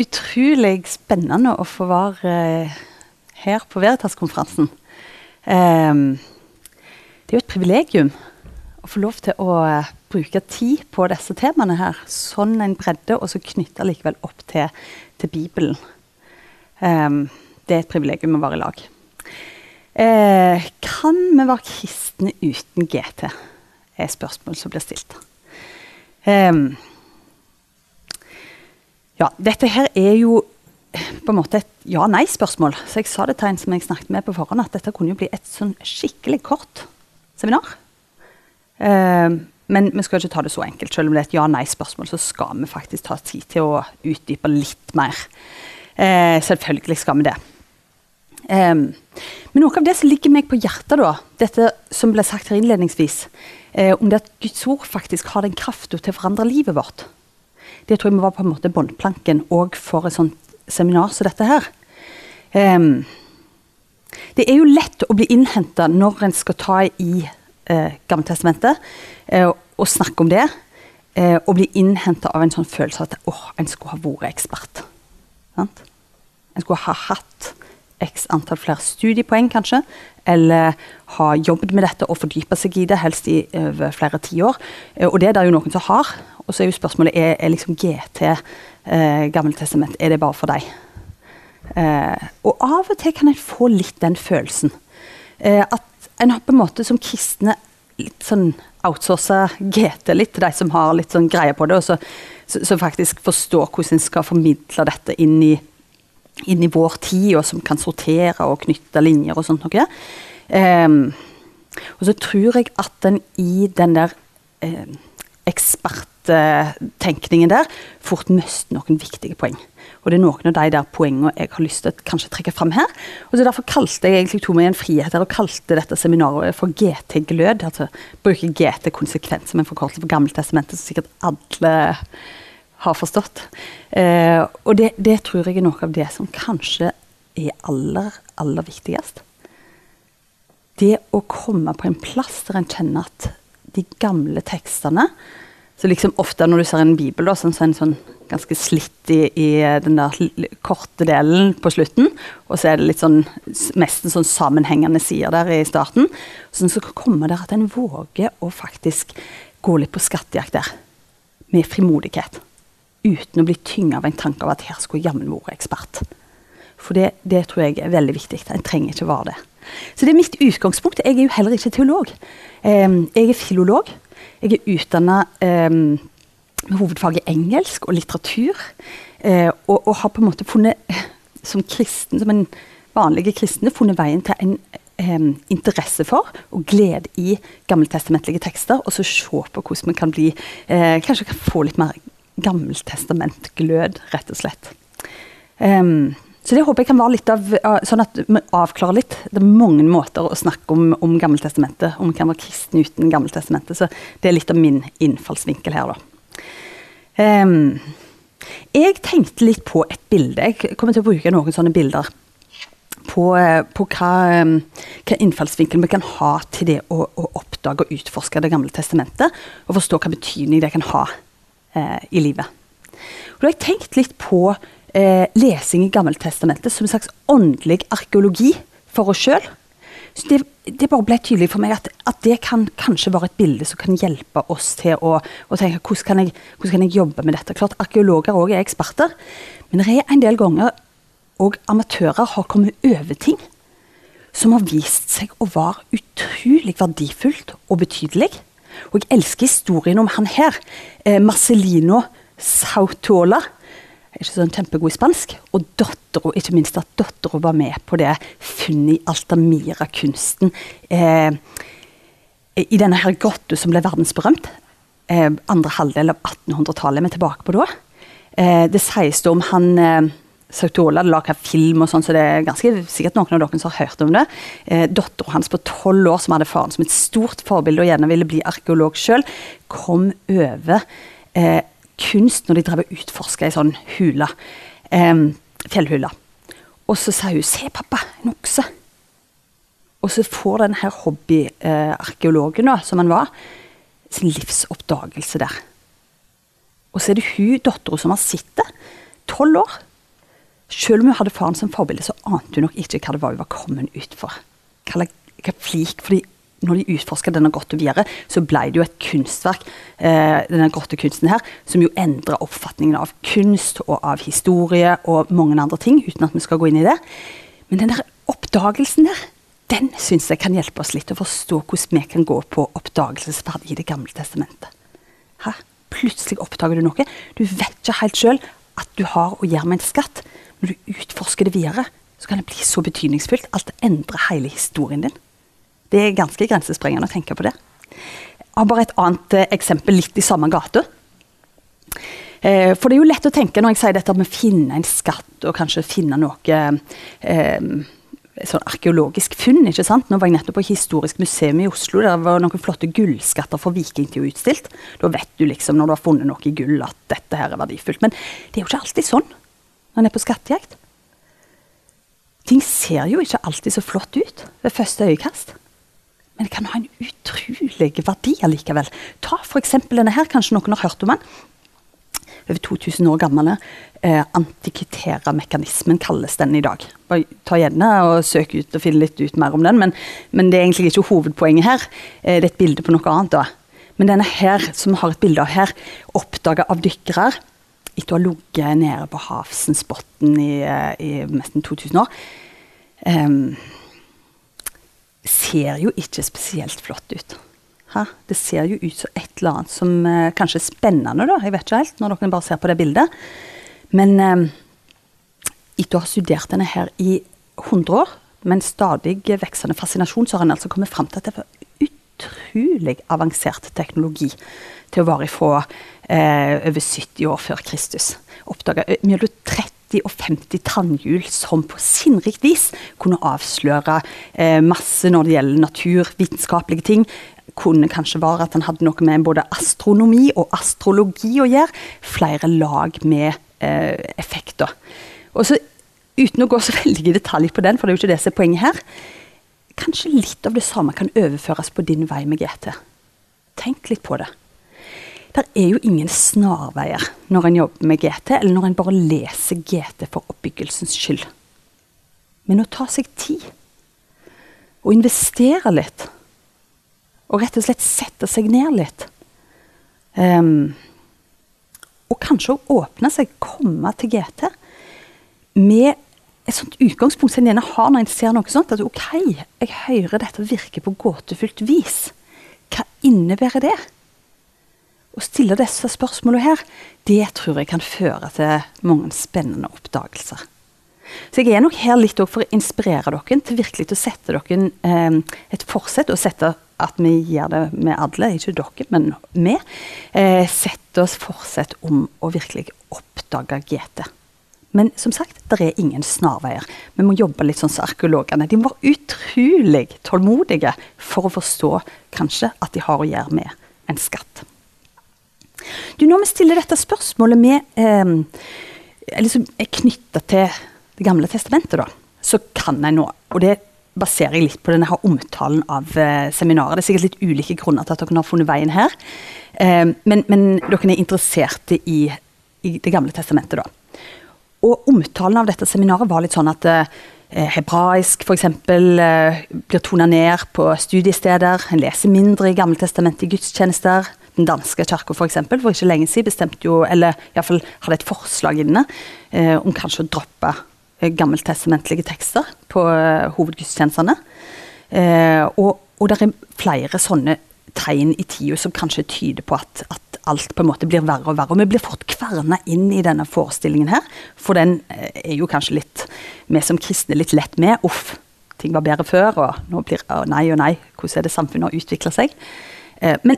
utrolig spennende å få være eh, her på Veritas-konferansen. Eh, det er jo et privilegium å få lov til å eh, bruke tid på disse temaene her. Sånn en bredde, og så knytte likevel opp til, til Bibelen. Eh, det er et privilegium å være i lag. Eh, kan vi være kristne uten GT? er spørsmål som blir stilt. Um, ja, dette her er jo på en måte et ja-nei-spørsmål. Så jeg sa det til en som jeg snakket med på forhånd, at dette kunne jo bli et sånn skikkelig kort seminar. Eh, men vi skal ikke ta det så enkelt. Selv om det er et ja-nei-spørsmål, så skal vi faktisk ta tid til å utdype litt mer. Eh, selvfølgelig skal vi det. Um, men noe av det som ligger meg på hjertet, da, dette som ble sagt her innledningsvis, uh, om det at Guds ord faktisk har den krafta til å forandre livet vårt. Det tror jeg være på en måte båndplanken òg for et sånt seminar som dette her. Um, det er jo lett å bli innhenta når en skal ta i uh, Gammeltestamentet uh, og snakke om det. Uh, og bli innhenta av en sånn følelse av at åh, en skulle ha vært ekspert. Sant? En skulle ha hatt x antall flere studiepoeng, kanskje. Eller ha jobbet med dette og fordypa seg i det, helst i over flere tiår. Og det er det jo noen som har. Og så er jo spørsmålet er, er liksom GT, eh, Gammeltestament, er det bare for deg? Eh, og av og til kan en få litt den følelsen. Eh, at en har på en måte som kristne litt sånn outsourca GT litt til de som har litt sånn greie på det, og som faktisk forstår hvordan en skal formidle dette inn i, inn i, vår tid, og som kan sortere og knytte linjer og sånt noe. Eh, og så tror jeg at en i den der um, eksperttenkningen der fort mister noen viktige poeng. Og det er noen av de der poengene jeg har lyst til å kanskje trekke fram her. Og så Derfor kalte jeg egentlig tok meg en frihet her og kalte dette seminaret for GT-glød. altså Bruke GT konsekvent som en forkortelse for Gammeltestamentet, som sikkert alle har forstått. Eh, og det, det tror jeg er noe av det som kanskje er aller, aller viktigst. Det å komme på en plass der en kjenner at de gamle tekstene. Så liksom ofte når du ser en bibel, da, så er den sånn ganske slitt i, i, den der korte delen på slutten. Og så er det litt sånn nesten sånn sammenhengende sider der i starten. Sånn så kommer det at en våger å faktisk gå litt på skattejakt der. Med frimodighet. Uten å bli tynga av en tanke av at her skulle jammen vært ekspert. For det, det, tror jeg er veldig viktig. En trenger ikke være det. Så det er mitt utgangspunkt. Jeg er jo heller ikke teolog. jeg er filolog. Jeg er utdanna med hovedfag i engelsk og litteratur. Eh, og, og, har på en måte funnet, som kristen, som en vanlige kristne, funnet veien til en eh, interesse for og glede i gammeltestamentlige tekster. Og så se på hvordan vi kan bli uh, Kanskje kan få litt mer gammeltestamentglød, rett og slett. Um, så det håper jeg kan være litt av, sånn at vi avklarer litt. Det er mange måter å snakke om, om Gammeltestamentet, om vi kan være kristen uten Gammeltestamentet. Så det er litt av min innfallsvinkel her, da. Um, jeg tenkte litt på et bilde. Jeg kommer til å bruke noen sånne bilder. På, på hva, hva, innfallsvinkel vi kan ha til det å, å, oppdage og utforske Det gamle testamentet. Og forstå hva betydning det kan ha eh, i livet. Og da har jeg tenkt litt på eh, lesing i Gammeltestamentet som en slags åndelig arkeologi for oss sjøl. Det, det, bare ble tydelig for meg at, at, det kan kanskje være et bilde som kan hjelpe oss til å, å tenke hvordan kan, jeg, hvordan kan jeg jobbe med dette. Klart Arkeologer òg er eksperter, men det er en del ganger òg amatører har kommet over ting som har vist seg å være utrolig verdifullt og betydelig. Og jeg elsker historien om han her, eh, Marcelino Sautola ikke sånn kjempegod i spansk. Og dattera, ikke minst at dattera var med på det funnet i Altamira-kunsten. Eh, I denne her grotta som ble verdensberømt. Eh, andre halvdel av 1800-tallet er vi tilbake på da. Eh, det sies om han eh, Sautola hadde laga film, og sånn, så det er ganske sikkert noen av dere som har hørt om det. Eh, Dattera hans på tolv år, som hadde faren som et stort forbilde og gjerne ville bli arkeolog sjøl, kom over eh, kunst når de drev og utforska ei sånn hule. Eh, fjellhule. Og så sa hun 'se, pappa, en okse'. Og så får den her hobbyarkeologen, eh, som han var, sin livsoppdagelse der. Og så er det hun dattera som har sittet tolv år. Selv om hun hadde faren som forbilde, så ante hun nok ikke hva det var hun var kommet ut for. Hva, hva flik, fordi når de utforska denne grotta videre, så ble det jo et kunstverk, eh, denne grottekunsten her, som jo endra oppfatningen av kunst og av historie og mange andre ting, uten at vi skal gå inn i det. Men den der oppdagelsen der, den syns jeg kan hjelpe oss litt å forstå hvordan vi kan gå på oppdagelsesferd i Det gamle testamentet. Hæ? Plutselig oppdager du noe. Du vet ikke helt sjøl at du har å gjøre med en skatt. Når du utforsker det videre, så kan det bli så betydningsfullt at det endrer hele historien din. Det er ganske grensesprengende å tenke på det. Jeg har bare et annet eh, eksempel litt i samme gate. Eh, for det er jo lett å tenke når jeg sier dette med å finne en skatt og kanskje finne noe eh, sånn arkeologisk funn. ikke sant? Nå var jeg nettopp på Historisk museum i Oslo. Der var noen flotte gullskatter for vikingtid utstilt. Da vet du liksom når du har funnet noe i gull at dette her er verdifullt. Men det er jo ikke alltid sånn når en er på skattejakt. Ting ser jo ikke alltid så flott ut ved første øyekast. Men det kan ha en utrolig verdi allikevel. Ta f.eks. denne her, kanskje noen har hørt om den. Over 2000 år gamle. Eh, Antikvitera-mekanismen kalles den i dag. Bare ta gjerne og Søk ut og finne litt ut mer om den, men, men det er egentlig ikke hovedpoenget her. Eh, det er et bilde på noe annet. da. Men denne her, som vi har et bilde av her, oppdaga av dykkere etter å ha ligget nede på Havsensbotn i, eh, i nesten 2000 år. Um, ser jo ikke spesielt flott ut. Ha? Det ser jo ut som et eller annet som eh, kanskje er spennende, da. Jeg vet ikke helt, når dere bare ser på det bildet. Men eh, etter å ha studert denne her i 100 år, med en stadig veksende fascinasjon, så har en altså kommet fram til at det var utrolig avansert teknologi til å vare fra eh, over 70 år før Kristus. Oppdaga mellom 30 og 50 tannhjul som på sinnrikt vis kunne avsløre eh, masse når det gjelder naturvitenskapelige ting. Kunne kanskje være at han hadde noe med både astronomi og astrologi å gjøre. Flere lag med eh, effekter. Og så Uten å gå så veldig i detalj på den, for det er jo ikke det som er poenget her. Kanskje litt av det samme kan overføres på din vei med GT. Tenk litt på det. Det er jo ingen snarveier når en jobber med GT, eller når en bare leser GT for oppbyggelsens skyld. Men å ta seg tid, og investere litt, og rett og slett sette seg ned litt um, Og kanskje å åpne seg, komme til GT med et sånt utgangspunkt som en gjerne har når en ser noe sånt. At OK, jeg hører dette virke på gåtefullt vis. Hva innebærer det? Å stille disse spørsmålene her, det tror jeg kan føre til mange spennende oppdagelser. Så jeg er nok her litt for å inspirere dere til virkelig å sette dere eh, et forsett, og sette at vi gjør det med alle, ikke dere, men vi. Eh, sette oss forsett om å virkelig oppdage GT. Men som sagt, det er ingen snarveier. Vi må jobbe litt sånn som arkeologene. De være utrolig tålmodige for å forstå kanskje at de har å gjøre med en skatt. Du, Når vi stiller dette spørsmålet med eh, liksom er knytta til Det gamle testamentet, da, så kan jeg nå Og det baserer jeg litt på denne her omtalen av eh, seminaret. Det er sikkert litt ulike grunner til at dere har funnet veien her. Eh, men, men, dere er interesserte i, i Det gamle testamentet, da. Og omtalen av dette seminaret var litt sånn at eh, hebraisk f.eks. eksempel, blir tona ned på studiesteder. En leser mindre i Gammeltestamentet i gudstjenester den danske kirka f.eks. For, for ikke lenge siden bestemte jo, eller iallfall hadde et forslag inne eh, om kanskje å droppe eh, gammeltestamentlige tekster på eh, hovedgudstjenestene. Eh, og, og det er flere sånne tegn i tida som kanskje tyder på at, at, alt på en måte blir verre og verre. Og vi blir fort kverna inn i denne forestillingen her, for den eh, er jo kanskje litt vi som kristne litt lett med. Uff, ting var bedre før, og nå blir å, nei og nei, hvordan er det samfunnet har utvikla seg? Eh, men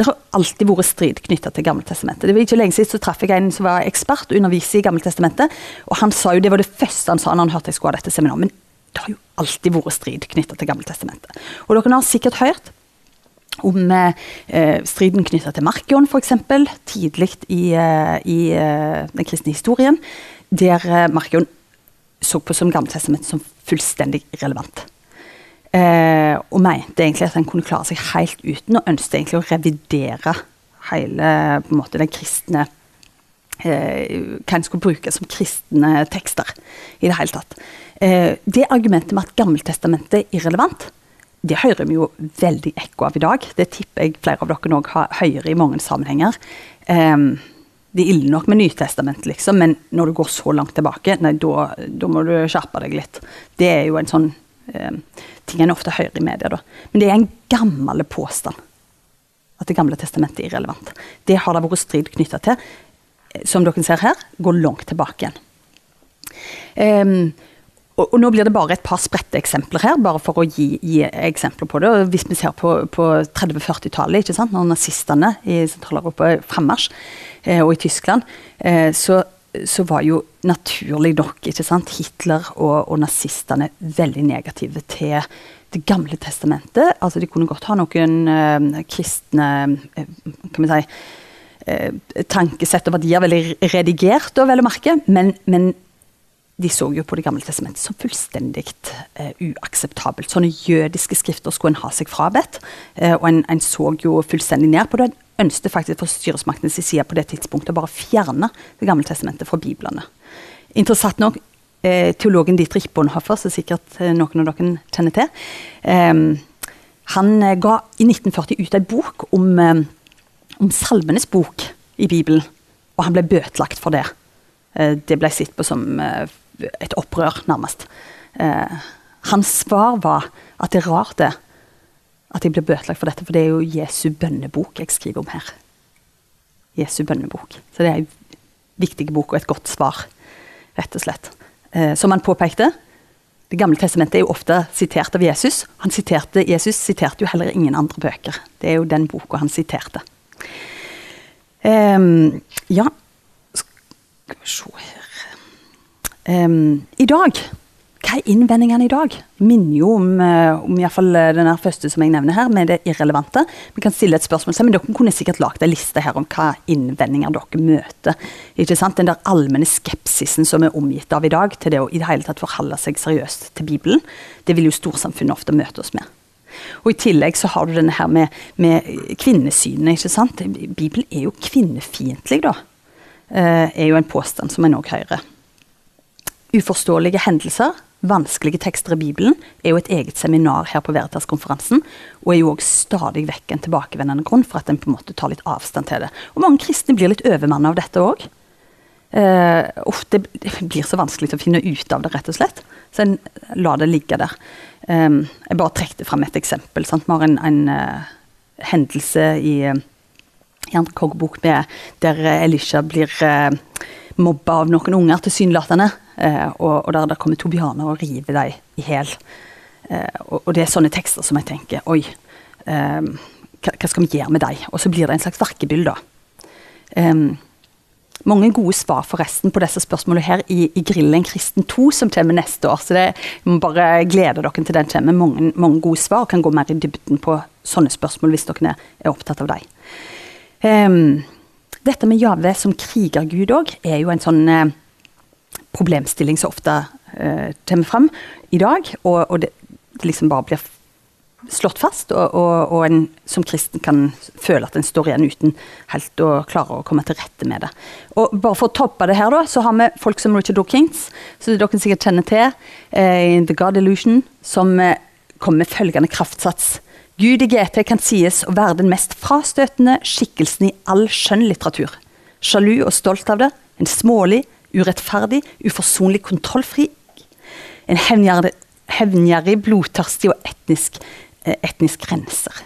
det har alltid vært strid knytta til Gammeltestamentet. Det var ikke lenge siden så traff jeg en som var ekspert og underviser i Gammeltestamentet. Og han sa jo, det var det første han sa når han hørte jeg skulle ha dette seminaret. Men det har jo alltid vært strid knytta til Gammeltestamentet. Og dere har sikkert hørt om eh, striden knytta til Markion, f.eks. Tidlig i, eh, i eh, den kristne historien. Der eh, Markion så på som Gammeltestamentet som fullstendig irrelevant. Eh, og mente egentlig at han kunne klare seg helt uten, og ønsket egentlig å revidere hele på en måte, den kristne eh, Hva en skulle bruke som kristne tekster i det hele tatt. Eh, det argumentet med at Gammeltestamentet er irrelevant, det hører vi jo veldig ekko av i dag. Det tipper jeg flere av dere òg hører i mange sammenhenger. Eh, det er ille nok med Nytestamentet, liksom, men når du går så langt tilbake, nei, da, da må du skjerpe deg litt. Det er jo en sånn eh, ting en ofte hører i media. Da. Men det er en gammel påstand at Det gamle testamentet er irrelevant. Det har det vært strid knytta til. Som dere ser her, går langt tilbake igjen. Um, og, og, Nå blir det bare et par spredte eksempler her, bare for å gi, gi eksempler på det. Og hvis vi ser på, på 30-40-tallet, når nazistene i Sentral-Europa frammarsj, eh, og i Tyskland, eh, så så var jo naturlig nok sant, Hitler og, og, nazistene veldig negative til Det gamle testamentet. Altså, de kunne godt ha noen uh, kristne uh, kan vi si, uh, tankesett og verdier veldig redigert, og vel å merke, men, men, de så jo på Det gamle testamentet som fullstendig uakseptabelt. Sånne jødiske skrifter skulle en ha seg frabedt, og en, en, så jo fullstendig ned på det ønsket faktisk fra styresmaktenes side på det tidspunktet å bare fjerne Det gamle testamentet fra biblene. Interessant nok, eh, teologen Dietrich Bonhoeffer, som sikkert eh, noen av dere kjenner til, eh, han eh, ga i 1940 ut en bok om, eh, om salmenes bok i Bibelen, og han ble bøtelagt for det. Eh, det ble sett på som et opprør, nærmest. hans svar var at det er rart, det at jeg blir bøtelagt for dette, for det er jo Jesu bønnebok jeg skriver om her. Jesu bønnebok. Så det er en viktig bok og et godt svar, rett og slett. Eh, som han påpekte, Det gamle testamentet er jo ofte sitert av Jesus. Han siterte, Jesus siterte jo heller ingen andre bøker. Det er jo den boka han siterte. Eh, ja Skal vi se her um, I dag hva er innvendingene i dag? Minner jo om, eh, om iallfall fall eh, den første som jeg nevner her, med det irrelevante. Vi kan stille et spørsmål, men Dere kunne sikkert lagd en liste her om hva innvendinger dere møter. Ikke sant? Den der allmenne skepsisen som er omgitt av i dag, til det å i det hele tatt forholde seg seriøst til Bibelen, det vil jo storsamfunnet ofte møte oss med. Og I tillegg så har du denne her med, med kvinnesynet. ikke sant? Bibelen er jo kvinnefiendtlig, da. Eh, er jo en påstand som en òg hører. Uforståelige hendelser vanskelige tekster i Bibelen er jo et eget seminar her på Veritas-konferansen, og er jo òg stadig vekk en tilbakevendende grunn for at en på en måte tar litt avstand til det. Og mange kristne blir litt overmanna av dette òg. Uh, det, blir så vanskelig å finne ut av det, rett og slett. Så en lar det ligge der. Um, jeg bare trekte fram et eksempel. Sant? Vi har en, en uh, hendelse i, i andre kongebok der Elisha blir uh, mobba av noen unger, tilsynelatende. Eh, og, og, der det kommer tobianer og river dem i hjel. Eh, og, og, det er sånne tekster som jeg tenker Oi, eh, hva, skal vi gjøre med dem? Og så blir det en slags verkebyll, da. Um, mange gode svar forresten på disse spørsmålene her i, i Grillen kristen 2, som kommer neste år. Så det, jeg må bare glede dere til den kommer. Mange, mange gode svar kan gå mer i dybden på sånne spørsmål hvis dere er opptatt av dem. Um, dette med Jave som krigergud òg er jo en sånn problemstilling som ofte uh, kommer fram i dag. Og, og det, det, liksom bare blir slått fast, og, og, og, en som kristen kan føle at en står igjen uten helt å klare å komme til rette med det. Og bare For å toppe det her, da, så har vi folk som Richard Dawkins, som dere sikkert kjenner til, uh, The God Illusion, som uh, kommer med følgende kraftsats. Gud i GT kan sies å være den mest frastøtende skikkelsen i all skjønnlitteratur. Sjalu og stolt av det, en smålig, urettferdig, uforsonlig kontrollfri. En hevngjerrig, blodtørstig og etnisk, eh, etnisk renser.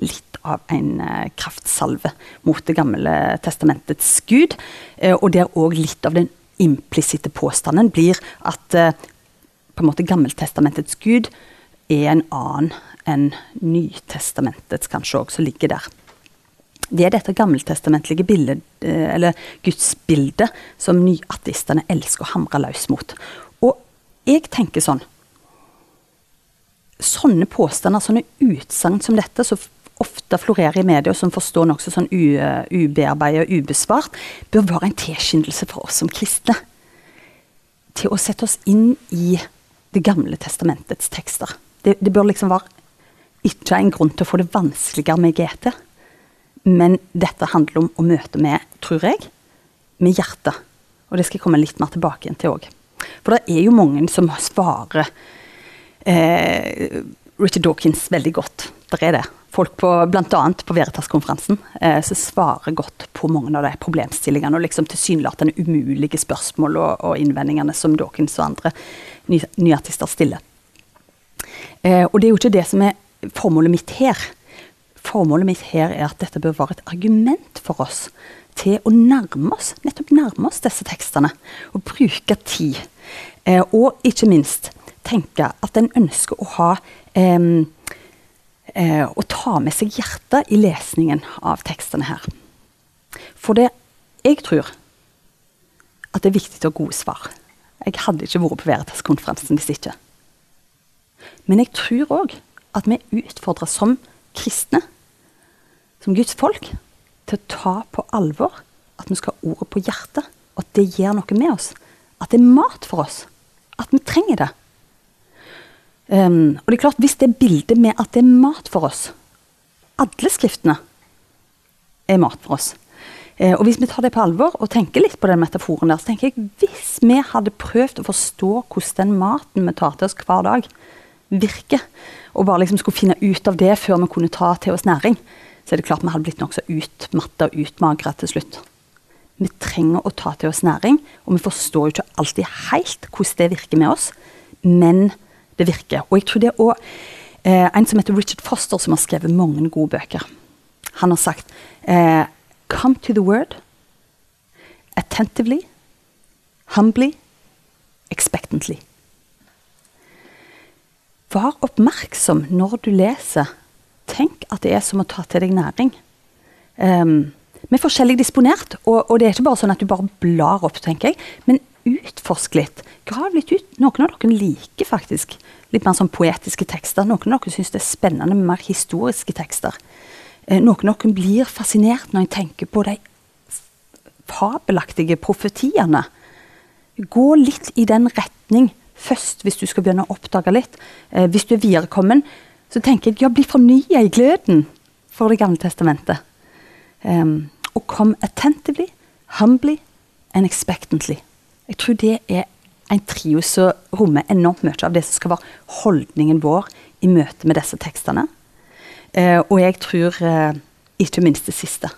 Litt av en eh, kraftsalve mot Det gamle testamentets gud. Eh, og der òg litt av den implisitte påstanden blir at på en måte Gammeltestamentets gud er en annen enn Nytestamentets kanskje òg, som ligger der. Det er dette gammeltestamentlige bildet, eh, eller Guds bilde, som nyateistene elsker å hamre løs mot. Og jeg tenker sånn Sånne påstander, sånne utsagn som dette, som ofte florerer i media, og som forstår nokså sånn ubearbeidet og ubesvart, bør være en tilskyndelse for oss som kristne. Til å sette oss inn i Det gamle testamentets tekster. Det, det bør liksom være ikke en grunn til å få det vanskeligere med GT. Men dette handler om å møte med, tror jeg, med hjertet. Og det skal jeg komme litt mer tilbake igjen til òg. For det er jo mange som svarer eh, Richard Dawkins veldig godt. Det er det folk på bl.a. på Veritas-konferansen eh, som svarer godt på mange av de problemstillingene og liksom tilsynelatende umulige spørsmål og, og, innvendingene som Dawkins og andre ny, nyartister stiller. Eh, og det er jo ikke det som er formålet mitt her. Formålet mitt her er at dette bør være et argument for oss til å nærme oss nettopp nærme oss disse tekstene. Og bruke tid. Eh, og ikke minst tenke at en ønsker å ha eh, eh, å ta med seg hjertet i lesningen av tekstene her. For det jeg tror at det er viktig å ha gode svar. Jeg hadde ikke vært på Veritas-konferansen hvis ikke. Men jeg tror òg at vi er utfordra som kristne, som Guds folk, til å ta på alvor at vi skal ha ordet på hjertet, og at det gjør noe med oss. At det er mat for oss. At vi trenger det. Um, og det er klart, Hvis det bildet med at det er mat for oss Alle skriftene er mat for oss. Uh, og Hvis vi tar det på alvor og tenker litt på den metaforen der, så tenker jeg hvis vi hadde prøvd å forstå hvordan den maten vi tar til oss hver dag, virker, og bare liksom skulle finne ut av det før vi kunne ta til oss næring, så er det klart vi hadde blitt nokså utmatta og utmagra til slutt. Vi trenger å ta til oss næring, og vi forstår jo ikke alltid helt hvordan det virker med oss. Men det virker. Og jeg tror det er eh, en som heter Richard Foster, som har skrevet mange gode bøker. Han har sagt eh, Come to the word attentively, humbly, expectantly. Vær oppmerksom når du leser. Tenk at det er som å ta til deg næring. Um, vi er forskjellig disponert, og, og, det er ikke bare sånn at du bare blar opp, tenker jeg. Men utforsk litt. Grav litt ut. Noen av dere liker faktisk litt mer sånn poetiske tekster. Noen av dere syns det er spennende med mer historiske tekster. Eh, noen av dere blir fascinert når jeg tenker på de fabelaktige profetiene. Gå litt i den retning først, hvis du skal begynne å oppdage litt. Eh, hvis du er viderekommen, så tenker jeg ja, bli fornya i gløden for Det gamle testamentet. Um, og kom attentively, humbly and expectantly. Jeg tror det er en trio som rommer enormt mye av det som skal være holdningen vår i møte med disse tekstene. Eh, og jeg tror eh, ikke minst det siste.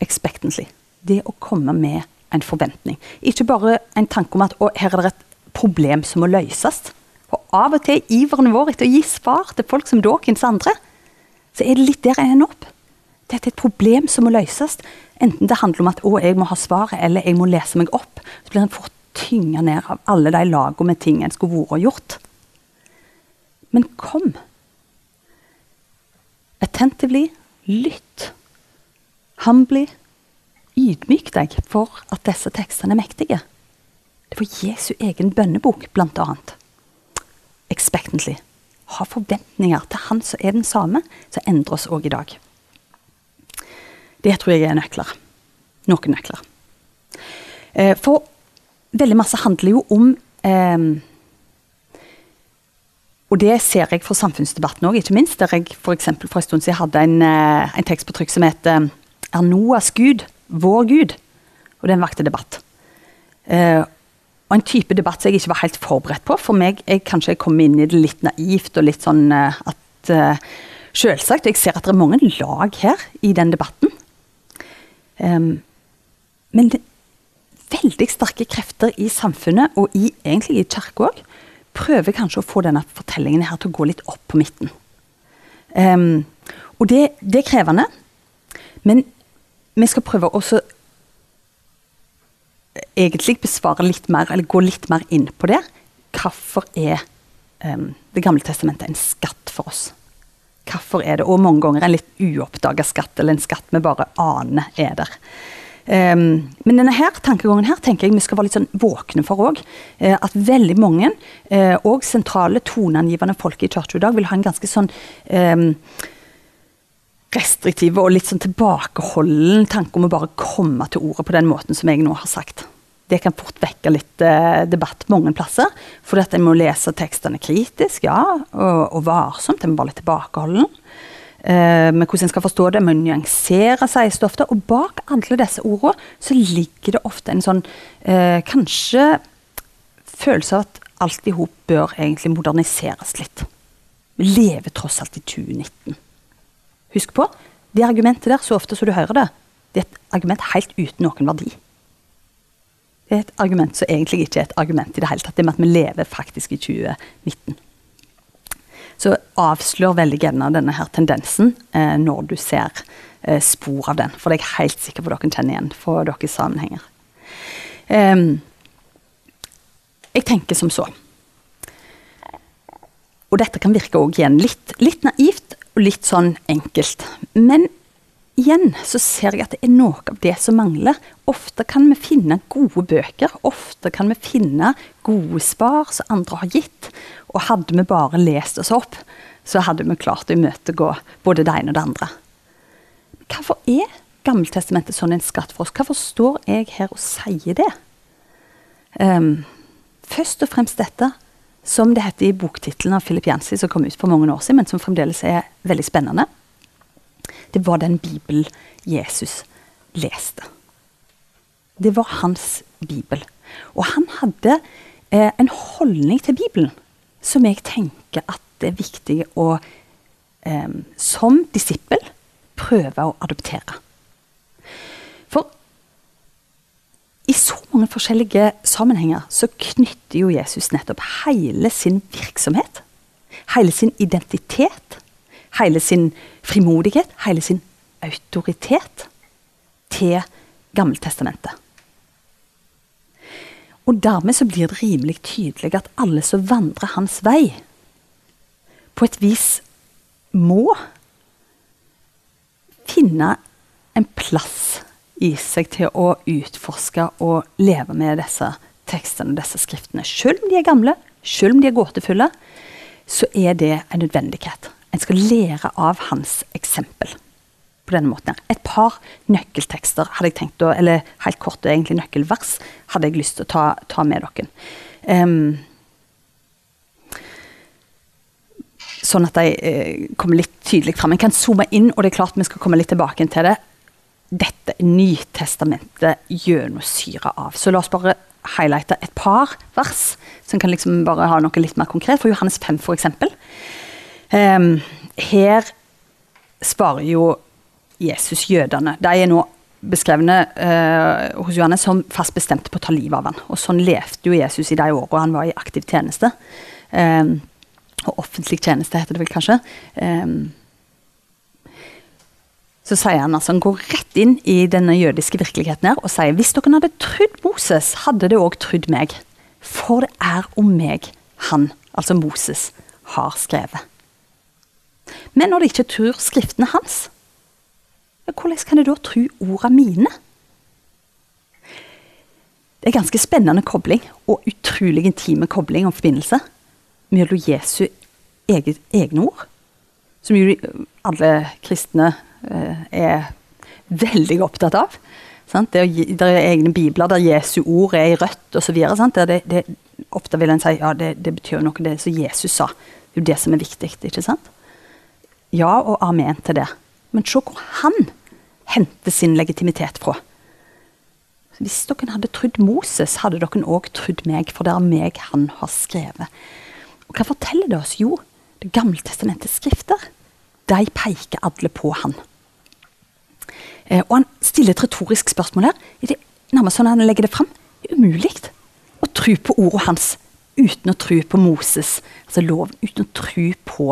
Expectantly. Det å komme med en forventning. Ikke bare en tanke om at å, her er det et problem som må løses. Og av og til er iveren vår etter å gi svar til folk som Dawkins andre, så er det litt der jeg ender opp. Dette er et problem som må løses. Enten det handler om at å, jeg må ha svaret, eller jeg må lese meg opp. Så blir en fort tynga ned av alle de lagene med ting en skulle vært og gjort. Men kom. Attentively, lytt. Humbly, ydmyk deg for at disse tekstene er mektige. Var Jesu egen bønnebok, annet. Expectantly. Ha forventninger til Han som er den samme, som endrer oss òg i dag. Det tror jeg er nøkler. Noen nøkler. Eh, for veldig masse handler jo om eh, og det ser jeg for samfunnsdebatten òg, ikke minst. Der jeg for, for en stund siden hadde en, eh, en, tekst på trykk som heter 'Er Noas Gud vår Gud?' Og den vakte debatt. Eh, og en type debatt som jeg ikke var helt forberedt på. For meg jeg kanskje jeg kom inn i det litt naivt og litt sånn eh, at uh, Selvsagt. Jeg ser at det er mange lag her i den debatten. Um, men det, veldig sterke krefter i samfunnet, og i, egentlig i kirka òg, prøver kanskje å få denne fortellingen her til å gå litt opp på midten. Um, og det, det, er krevende, men vi skal prøve også egentlig besvare litt mer, eller gå litt mer inn på det. Hvorfor er um, Det gamle testamentet en skatt for oss? Hvorfor er det, og mange ganger en litt uoppdaga skatt, eller en skatt vi bare aner er der. Um, men denne her tankegangen her tenker jeg vi skal være litt sånn våkne for òg. Uh, at veldig mange, uh, og sentrale toneangivende folk i kirka i dag, vil ha en ganske sånn um, restriktive og litt sånn tilbakeholden tanke om å bare komme til ordet på den måten som jeg nå har sagt. Det kan fort vekke litt eh, debatt mange plasser. For at en må lese tekstene kritisk, ja, og, og varsomt. En må være litt tilbakeholden eh, med hvordan en skal forstå det, med å nyansere, sies det ofte. Og bak alle disse ordene så ligger det ofte en sånn eh, kanskje følelse av at alt i hop bør egentlig moderniseres litt. Vi lever tross alt i 2019. Husk på, det argumentet der, så ofte som du hører det, det er et argument helt uten noen verdi. Det er et argument som egentlig ikke er et argument i det hele tatt. Det med at vi lever faktisk i 2019 så avslør veldig gjerne denne her tendensen eh, når du ser eh, spor av den. For det er jeg helt sikker på dere kjenner igjen fra deres sammenhenger. Um, jeg tenker som så. Og dette kan virke igjen litt, litt naivt og litt sånn enkelt. Men igjen så ser jeg at det er noe av det som mangler. Ofte kan vi finne gode bøker, ofte kan vi finne gode spar som andre har gitt. Og hadde vi bare lest oss opp, så hadde vi klart å imøtegå både det ene og det andre. Hvorfor er Gammeltestamentet sånn en skatt for oss? Hvorfor står jeg her og sier det? Um, først og fremst dette, som det heter i boktittelen av Philip Yancy, som kom ut for mange år siden, men som fremdeles er veldig spennende. Det var den Bibelen Jesus leste. Det var hans bibel. Og han hadde eh, en holdning til Bibelen som jeg tenker at det er viktig å eh, som disippel prøve å adoptere. For i så mange forskjellige sammenhenger så knytter jo Jesus nettopp hele sin virksomhet, hele sin identitet, hele sin frimodighet, hele sin autoritet til Gammeltestamentet. Og dermed så blir det rimelig tydelig at alle som vandrer hans vei, på et vis må finne en plass i seg til å utforske og leve med disse tekstene, disse skriftene. Selv om de er gamle, selv om de er gåtefulle, så er det en nødvendighet. En skal lære av hans eksempel på denne måten. Et par nøkkeltekster hadde jeg tenkt å, eller helt korte egentlig nøkkelvers hadde jeg lyst til å ta, ta med dere. Um, sånn at de uh, kommer litt tydelig fram. Jeg kan zoome inn, og det er klart vi skal komme litt tilbake til det. Dette Nytestamentet gjennomsyra av. Så la oss bare highlighte et par vers som kan liksom bare ha noe litt mer konkret. For Johannes 5, f.eks. Um, her sparer jo Jesus jødene. De er nå beskrevne uh, hos Johannes som fast bestemte på å ta livet av ham. Og sånn levde jo Jesus i de årene han var i aktiv tjeneste. Um, og offentlig tjeneste, heter det vel kanskje. Um, så sier han altså, han går rett inn i denne jødiske virkeligheten her og sier hvis dere hadde trodd Moses, hadde dere òg trodd meg. For det er om meg han, altså Moses, har skrevet. Men når de ikke tror skriftene hans, hvordan kan de da tro ordene mine? Det er ganske spennende kobling, og utrolig intime kobling og forbindelse mellom Jesu eget, egne ord, som jo alle kristne er veldig opptatt av. Sant? Det, det er egne bibler der Jesu ord er i rødt osv. Ofte vil en si ja, det, det betyr noe det som Jesus sa. Det er jo det som er viktig. ikke sant? Ja og amen til det. Men se hvor han henter sin legitimitet fra. Hvis dere hadde trodd Moses, hadde dere òg trodd meg, for det er meg han har skrevet. Og Hva forteller det oss? Jo, Det gamle testamentets skrifter de peker alle på han. Eh, og Han stiller et retorisk spørsmål her. Er det nærmest sånn han legger det fram? Det er umulig å tro på ordet hans uten å tro på Moses, altså loven, uten å tro på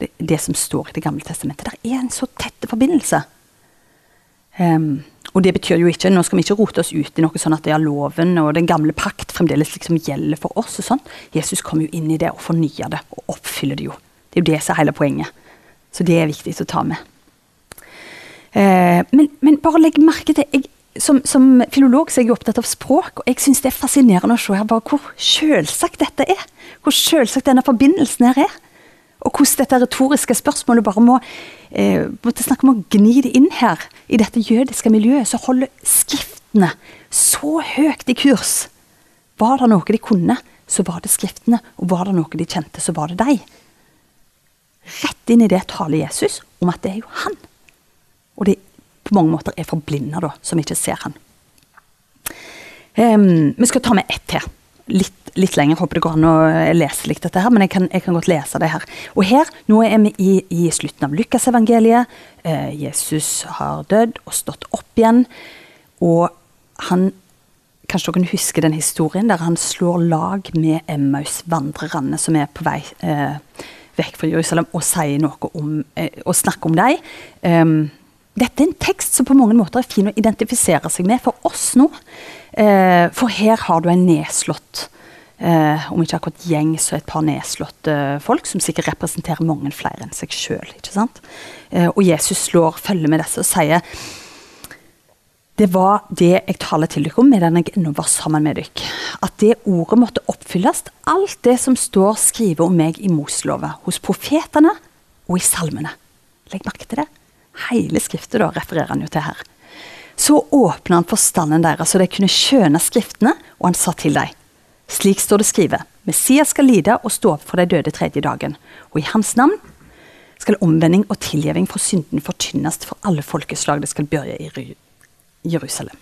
det, det, som står i Det gamle testamentet. Det er en så tett forbindelse. Um, og det betyr jo ikke, Nå skal vi ikke rote oss ut i noe sånn at det er loven og den gamle pakt fremdeles liksom gjelder for oss. og sånn. Jesus kommer jo inn i det og fornyer det og oppfyller det jo. Det er jo det som er hele poenget. Så det er viktig å ta med. Eh, men, men, bare legg merke til jeg, som, som, filolog så er jeg opptatt av språk, og jeg syns det er fascinerende å se her bare hvor selvsagt dette er. Hvor selvsagt denne forbindelsen her er. Og hvordan dette retoriske spørsmålet bare må eh, måtte snakke om å gni det inn her. I dette jødiske miljøet så holder skriftene så høyt i kurs. Var det noe de kunne, så var det skriftene. Og var det noe de kjente, så var det deg. Rett inn i det taler Jesus om at det er jo han. Og de på mange måter er forblinda, da, som ikke ser han. Um, vi skal ta med ett til. Litt, litt lenger. Håper det går an å lese litt dette her, men jeg kan, jeg kan godt lese det her. Og her, nå er vi i, i slutten av Lukasevangeliet. Uh, Jesus har dødd og stått opp igjen. Og han Kanskje dere husker den historien der han slår lag med Emmaus-vandrerne som er på vei uh, vekk fra Jerusalem, og sier noe om, uh, og snakker om dem. Um, dette er en tekst som på mange måter er fin å identifisere seg med for oss nå. Eh, for her har du en nedslått eh, om ikke akkurat gjeng, så et par nedslåtte folk, som sikkert representerer mange flere enn seg sjøl. Eh, og Jesus slår følge med disse og sier det var det jeg taler til dere om medan jeg ennå var sammen med dere. At det ordet måtte oppfylles, alt det som står skrevet om meg i Moseloven, hos profetene og i salmene. Legg merke til det. Hele skriftet da refererer han jo til her. Så åpna han forstanden deres, så de kunne skjønne skriftene, og han sa til dem. Slik står det skrevet. Messias skal lide og stå opp for de døde tredje dagen. Og i hans navn skal omvending og tilgivning for synden fortynnes for alle folkeslag. Det skal begynne i Jerusalem.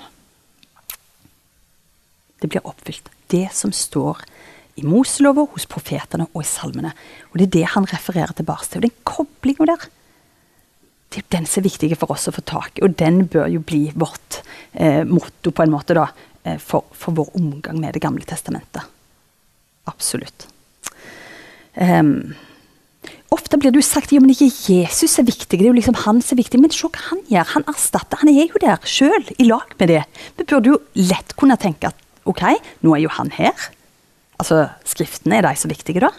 Det blir oppfylt. Det som står i Moselova, hos profetene og i salmene. Og Det er det han refererer tilbake til. Og den koblinga der det den som er viktig for oss å få tak i, og den bør jo bli vårt eh, motto på en måte da, eh, for, for, vår omgang med Det gamle testamentet. Absolutt. Um, ofte blir det jo sagt ja, men ikke Jesus er viktig, det er jo liksom han som er viktig. Men se hva han gjør. Han erstatter. Han er jo der sjøl, i lag med det. Vi burde jo lett kunne tenke at ok, nå er jo han her. Altså, Skriftene er de så viktige, da.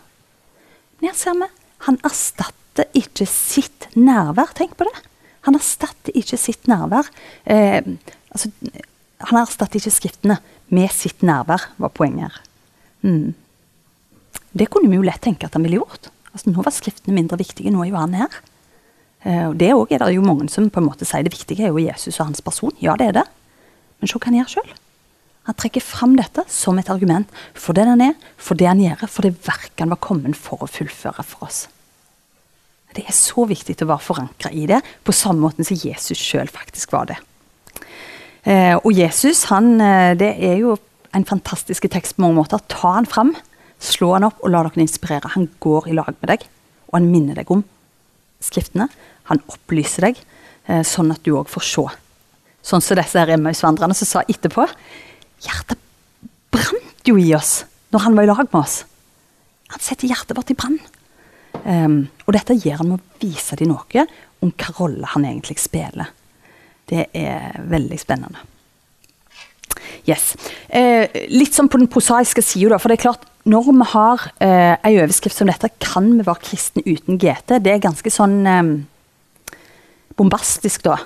Men her ser vi. Han erstatter ikke sitt nærvær. Tenk på det. Han erstatter ikke sitt nærvær. Eh, altså, han erstatter ikke skriftene med sitt nærvær, var poenget her. Mm. Det kunne vi jo lett tenke at han ville gjort. Altså, nå var skriftene mindre viktige, nå er jo han her. Eh, og Det er det jo mange som på en måte sier det viktige er jo Jesus og hans person. Ja, det er det. Men se hva han gjør sjøl. Han trekker fram dette som et argument for det han er, for det han gjør, for det verket han var kommet for å fullføre for oss. Det er så viktig å være forankra i det, på samme måte som Jesus sjøl faktisk var det. Eh, og Jesus, han, eh, det er jo en fantastisk tekst på mange måter. Ta han fram, slå han opp og la dere inspirere. Han går i lag med deg, og han minner deg om skriftene. Han opplyser deg, eh, sånn at du òg får se. Sånn som disse Emmaus-vandrerne som sa etterpå. Hjertet brant jo i oss når han var i lag med oss. Han setter hjertet vårt i brann. Um, og dette gjør han med å vise dem noe om hva rolle han egentlig spiller. Det er veldig spennende. Yes. Eh, litt sånn på den prosaiske sida, for det er klart når vi har eh, ei overskrift som dette, kan vi være kristne uten GT? Det er ganske sånn eh, bombastisk, da.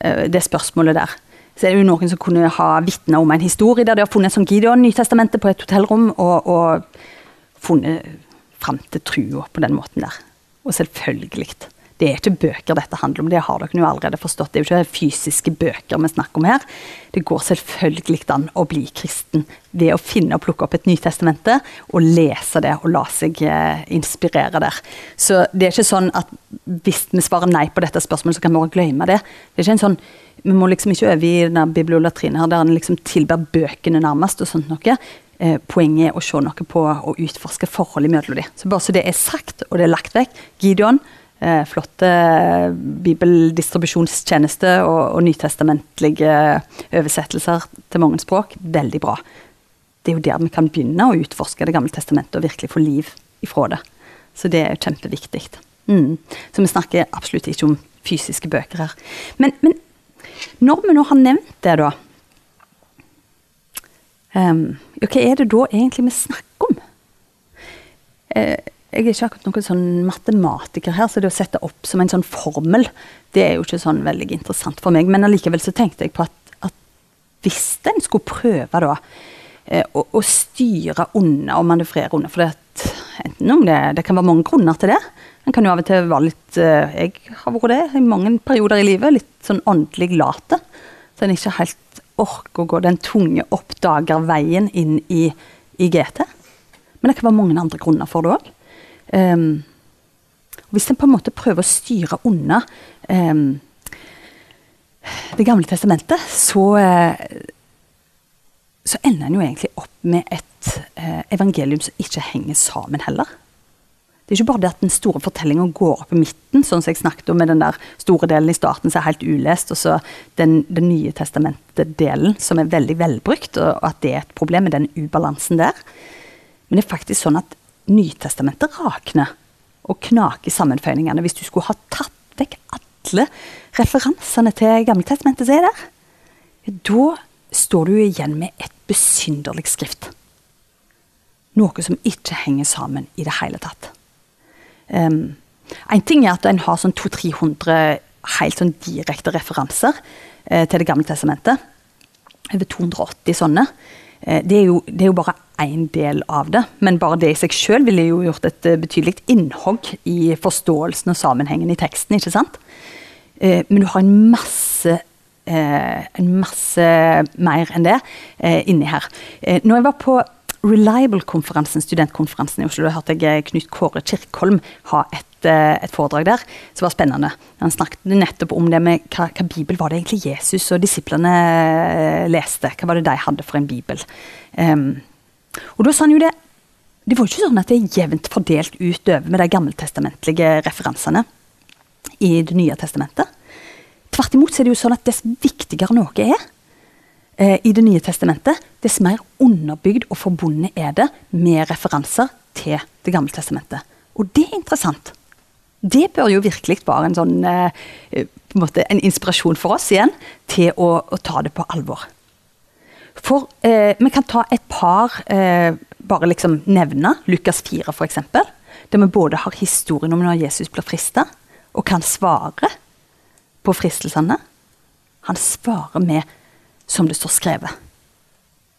Eh, det spørsmålet der. Så er det jo noen som kunne ha vitna om en historie der de har funnet som Gideon Nytestamentet på et hotellrom og, og funnet fram til trua på den måten der. Og selvfølgelig. Det er ikke bøker dette handler om, det har dere jo allerede forstått. Det er jo ikke fysiske bøker vi snakker om her. Det går selvfølgelig an å bli kristen ved å finne og plukke opp et Nytestamente og lese det og la seg eh, inspirere der. Så det er ikke sånn at hvis vi svarer nei på dette spørsmålet, så kan vi bare glemme det. Det er ikke en sånn vi må liksom ikke øve i denne bibliolatrinen her der en liksom tilber bøkene nærmest. og sånt noe. Eh, poenget er å se noe på og utforske forholdet mellom dem. Så bare så det er sagt, og det er lagt vekk. Gideon, eh, flotte bibeldistribusjonstjeneste og, og nytestamentlige oversettelser til mange språk. Veldig bra. Det er jo der vi kan begynne å utforske Det gamle testamentet og virkelig få liv ifra det. Så det er kjempeviktig. Mm. Så vi snakker absolutt ikke om fysiske bøker her. Men, men når vi nå har nevnt det, da Um, hva er det da egentlig vi snakker om? Uh, jeg er ikke akkurat noen sånn matematiker her, så det å sette opp som en sånn formel, det er jo ikke sånn veldig interessant for meg. Men allikevel så tenkte jeg på at, at hvis en skulle prøve da eh, å, å, styre unna og manøvrere unna For det, det, det kan være mange grunner til det. En kan jo av og til være litt eh, Jeg har vært det i mange perioder i livet. Litt sånn åndelig late. Så en ikke helt orker å gå den tunge oppdagerveien inn i, i GT. Men det kan være mange andre grunner for det òg. Um, hvis en på en måte prøver å styre unna um, Det gamle testamentet, så, uh, så ender en jo egentlig opp med et uh, evangelium som ikke henger sammen heller. Det er ikke bare det at den store fortellinga går opp i midten, sånn som jeg snakket om med den der store delen i starten som er helt ulest, og så den, den nye testamentet-delen som er veldig velbrukt, og at det er et problem med den ubalansen der. Men det er faktisk sånn at Nytestamentet rakner og knaker i sammenføyningene hvis du skulle ha tatt vekk alle referansene til Gammeltestamentet som er der. Da står du igjen med et besynderlig skrift. Noe som ikke henger sammen i det hele tatt. Um, en ting er at en har sånn 200-300 helt sånn direkte referanser eh, til Det gamle testamentet. Over 280 sånne. Eh, det, er jo, det, er jo, bare én del av det, men bare det i seg selv ville jo gjort et uh, betydelig innhogg i forståelsen og sammenhengen i teksten. ikke sant? Uh, men du har en masse, uh, en masse mer enn det inni her. når jeg var på Reliable-konferansen, studentkonferansen i Oslo, da hørte jeg Knut Kåre Kirkholm ha et, et, foredrag der som var spennende. Han snakket nettopp om det med hva, hva bibel var det egentlig Jesus og disiplene leste. Hva var det de hadde for en bibel? Um, og da sa han jo det Det var jo ikke sånn at det er jevnt fordelt utover med de gammeltestamentlige referansene i Det nye testamentet. Tvert imot så er det jo sånn at dess viktigere noe er eh, i Det nye testamentet, dess mer underbygd og forbundet er det med referanser til Det gamle testamentet. Og det er interessant. Det bør jo virkelig være en sånn eh, en, en inspirasjon for oss igjen til å, å ta det på alvor. For eh, vi kan ta et par eh, Bare liksom nevne Lukas 4, f.eks. Der vi både har historien om når Jesus blir frista, og kan svare på fristelsene. Han svarer med som det står skrevet.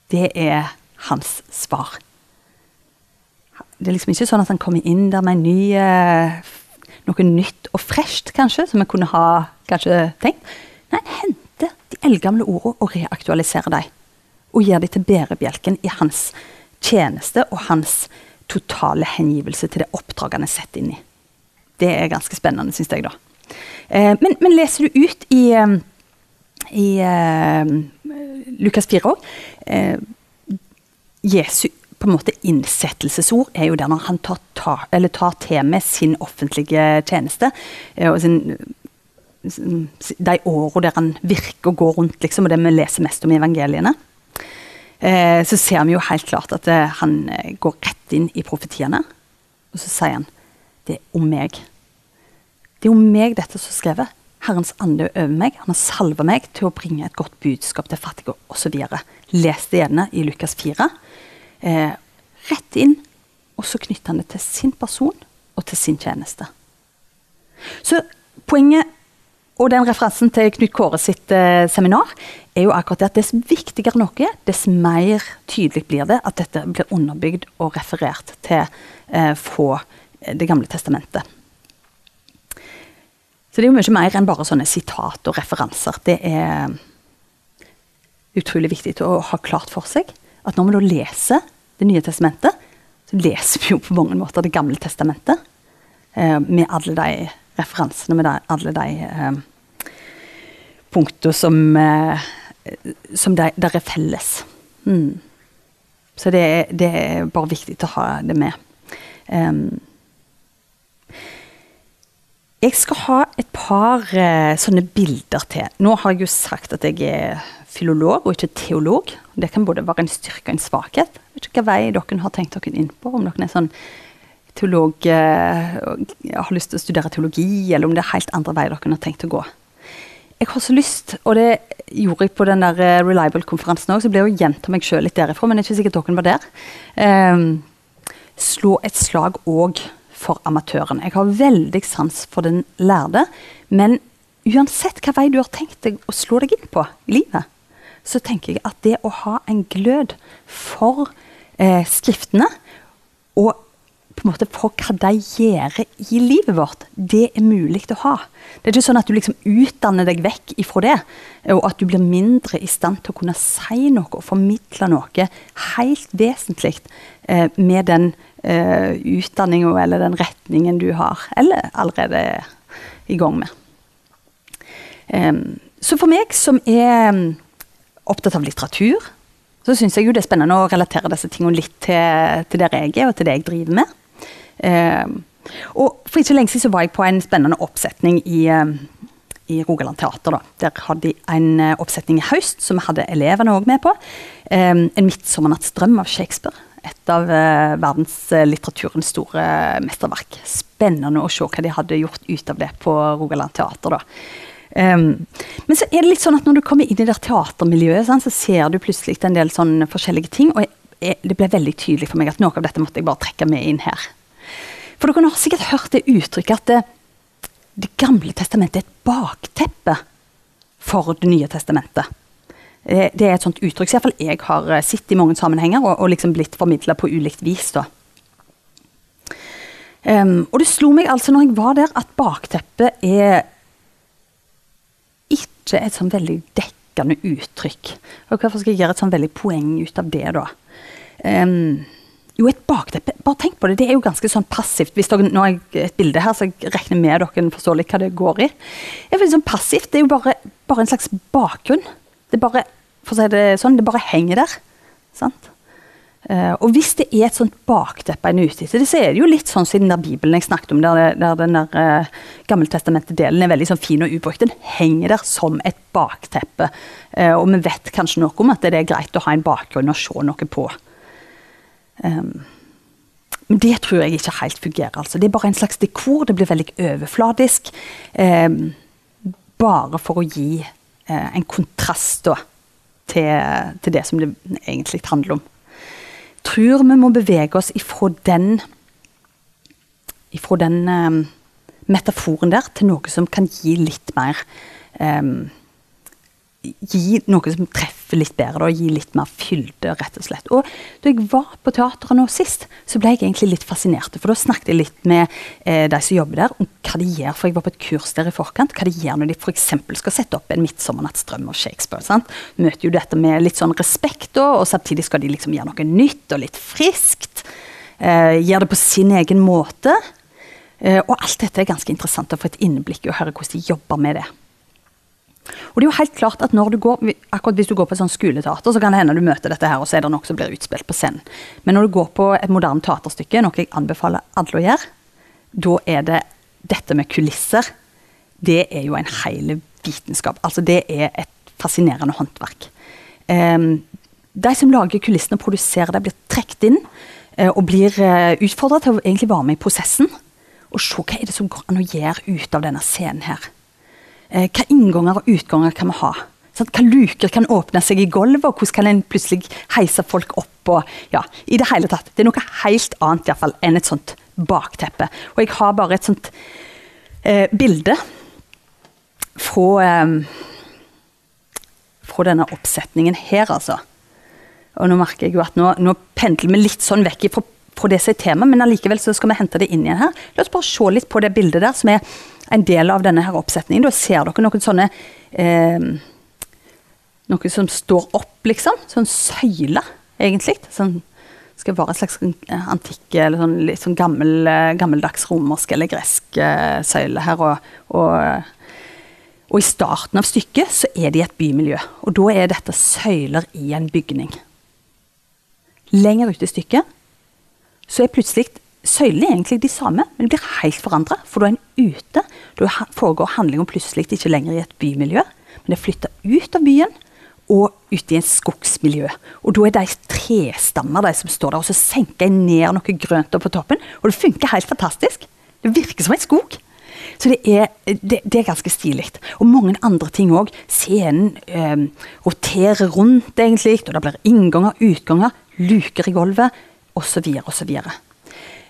Det er hans svar. Det er liksom ikke sånn at han kommer inn der med en ny, eh, noe nytt og fresht, kanskje, som vi kunne ha kanskje tenkt. Nei, hente de eldgamle ordene og reaktualisere dem og gjør de til bærebjelken i hans tjeneste og hans totale hengivelse til det oppdraget han er satt inn i. Det er ganske spennende, syns jeg, da. Eh, men, men, leser du ut i, eh, i uh, Lukas 4 òg eh, Jesu på en måte innsettelsesord er jo der når han tar, tar, tar til med sin offentlige tjeneste uh, og sin de årene der han virker og går rundt, liksom, og det vi leser mest om i evangeliene eh, så ser vi jo helt klart at eh, han eh, går rett inn i profetiene. Og så sier han det er om meg. Det er om meg dette som er skrevet. Herrens ande er over meg. Han har salva meg til å bringe et godt budskap til fattige osv. Les det gjerne i Lukas 4. Eh, rett inn, og så knytter han det til sin person og til sin tjeneste. Så poenget og den referansen til Knut Kåre sitt eh, seminar er jo akkurat det at dess viktigere noe, dess mer tydelig blir det at dette blir underbygd og referert til eh, fra Det gamle testamentet. Så det er jo mye mer enn bare sånne sitat og referanser. Det er utrolig viktig å ha klart for seg at når vi da leser Det nye testamentet, så leser vi jo på mange måter Det gamle testamentet. Eh, med alle de referansene, med alle de eh, punktene som, eh, som der, der, er felles. Mm. Så det, det, er bare viktig å ha det med. Um, jeg skal ha et par uh, sånne bilder til. Nå har jeg jo sagt at jeg er filolog og ikke teolog. Det kan både være en styrke og en svakhet. Jeg vet ikke hva vei dere har tenkt dere inn på. Om dere er sånn teolog uh, har lyst til å studere teologi, eller om det er helt andre veier dere har tenkt å gå jeg har så lyst, og det gjorde jeg på den der eh, Reliable-konferansen òg, så ble jeg å gjenta meg sjøl litt derifra, men det er ikke sikkert dere var der. Um, slå et slag òg for amatøren. Jeg har veldig sans for den lærde, men uansett hva vei du har tenkt deg å slå deg inn på i livet, så tenker jeg at det å ha en glød for eh, skriftene, og på en måte for hva de gjør i livet vårt, det er mulig å ha. Det er ikke sånn at du liksom utdanner deg vekk ifra det, og at du blir mindre i stand til å kunne si noe og formidle noe helt vesentlig eh, med den eh, utdanninga eller den retningen du har, eller allerede er i gang med. Um, så for meg som er opptatt av litteratur, så syns jeg jo det er spennende å relatere disse tingene litt til, til der jeg er, og til det jeg driver med. Eh, og For ikke lenge siden så var jeg på en spennende oppsetning i, eh, i Rogaland Teater. da. Der hadde de en eh, oppsetning i høst som vi hadde elevene òg med på. Eh, en 'Midtsommernattsdrøm' av Shakespeare. Et av eh, verdenslitteraturens store mesterverk. Spennende å se hva de hadde gjort ut av det på Rogaland Teater. da. Um, men så er det litt sånn at når du kommer inn i det teatermiljøet, sånn, så ser du plutselig en del sånn forskjellige ting. Og jeg, det ble veldig tydelig for meg at noe av dette måtte jeg bare trekke med inn her. For dere har sikkert hørt det uttrykket at det, det gamle testamentet er et bakteppe for Det nye testamentet. Det, det er et sånt uttrykk som jeg har eh, sett i mange sammenhenger og, og liksom blitt formidla på ulikt vis. Um, og det slo meg altså når jeg var der, at bakteppet er ikke et sånn veldig dekkende uttrykk. Og Hvorfor skal jeg gjøre et sånn veldig poeng ut av det, da? Um, jo, et bakteppe Bare tenk på det, det er jo ganske sånn passivt. Hvis dere, nå har jeg et bilde her, så jeg regner med dere forstår litt hva det går i. Det er veldig sånn passivt, det er jo bare, bare en slags bakgrunn. Det bare, for å si det sånn, det bare henger der. Sant? Uh, og hvis det er et sånt bakteppe en er ute etter, så er det jo litt sånn som den der Bibelen jeg snakket om, der, der den der uh, Gammeltestamentet-delen er veldig sånn fin og ubrukt. Den henger der som et bakteppe. Uh, og vi vet kanskje noe om at det er greit å ha en bakgrunn og se noe på. Um, men det tror jeg ikke helt fungerer. altså. Det er bare en slags dekor. Det blir veldig overfladisk. Um, bare for å gi en kontrast da, til, til det som det egentlig handler om Jeg tror vi må bevege oss ifra den ifra den um, metaforen der til noe som kan gi litt mer um, Gi noe som treffer litt bedre, og gi litt mer fylde, rett og slett. Og da jeg var på teateret nå sist, så ble jeg egentlig litt fascinert. For da snakket jeg litt med eh, de som jobber der, om hva de gjør. For jeg var på et kurs der i forkant. Hva de gjør når de f.eks. skal sette opp en 'Midtsommernattsdrøm' av Shakespeare. sant? Møter jo dette med litt sånn respekt, og, og samtidig skal de liksom gjøre noe nytt og litt friskt. Eh, gjør det på sin egen måte. Eh, og alt dette er ganske interessant å få et innblikk i og høre hvordan de jobber med det. Og det er jo helt klart at når du går, akkurat Hvis du går på et sånt skoleteater, så kan det hende du møter dette her, og så er det noe som blir utspilt på scenen. Men når du går på et moderne teaterstykke, noe jeg anbefaler alle å gjøre, da er det dette med kulisser. Det er jo en hel vitenskap. Altså det er et fascinerende håndverk. Um, de som lager kulissene og produserer det, blir trukket inn uh, og blir eh, utfordra til å egentlig være med i prosessen. Og se hva er det som går an å gjøre ut av denne scenen her. Eh, hva innganger og utganger kan vi ha? Hva luker kan åpne seg i gulvet, og hvordan kan en plutselig heise folk opp? Og, ja, i Det hele tatt. Det er noe helt annet i fall, enn et sånt bakteppe. Og jeg har bare et sånt eh, bilde fra, eh, fra denne oppsetningen her, altså. Og nå merker jeg jo at nå, nå pendler vi litt sånn vekk fra, fra det som er temaet, men allikevel så skal vi hente det inn igjen her. La oss bare se litt på det bildet der, som er en del av denne her oppsetningen. Da ser dere noen sånne eh, Noe som står opp, liksom. Sånn søyle, egentlig. Sånn, skal være et slags eh, antikk eller sånn, litt sånn gammel, eh, gammeldags romersk eller gresk eh, søyle her. Og, og, og, i starten av stykket så er det i et bymiljø. Og da er dette søyler i en bygning. Lenger ute i stykket så er plutselig søylene er egentlig de samme, men de blir helt forandra. For da er en ute. Da foregår handlingen plutselig ikke lenger i et bymiljø, men er flytta ut av byen og ut i en skogsmiljø. Og da er de trestammer de som står der, og så senker jeg ned noe grønt opp på toppen. Og det funker helt fantastisk. Det virker som en skog. Så det er, det, det er ganske stilig. Og mange andre ting òg. Scenen eh, roterer rundt, egentlig, og det blir innganger, utganger, luker i gulvet, osv., osv.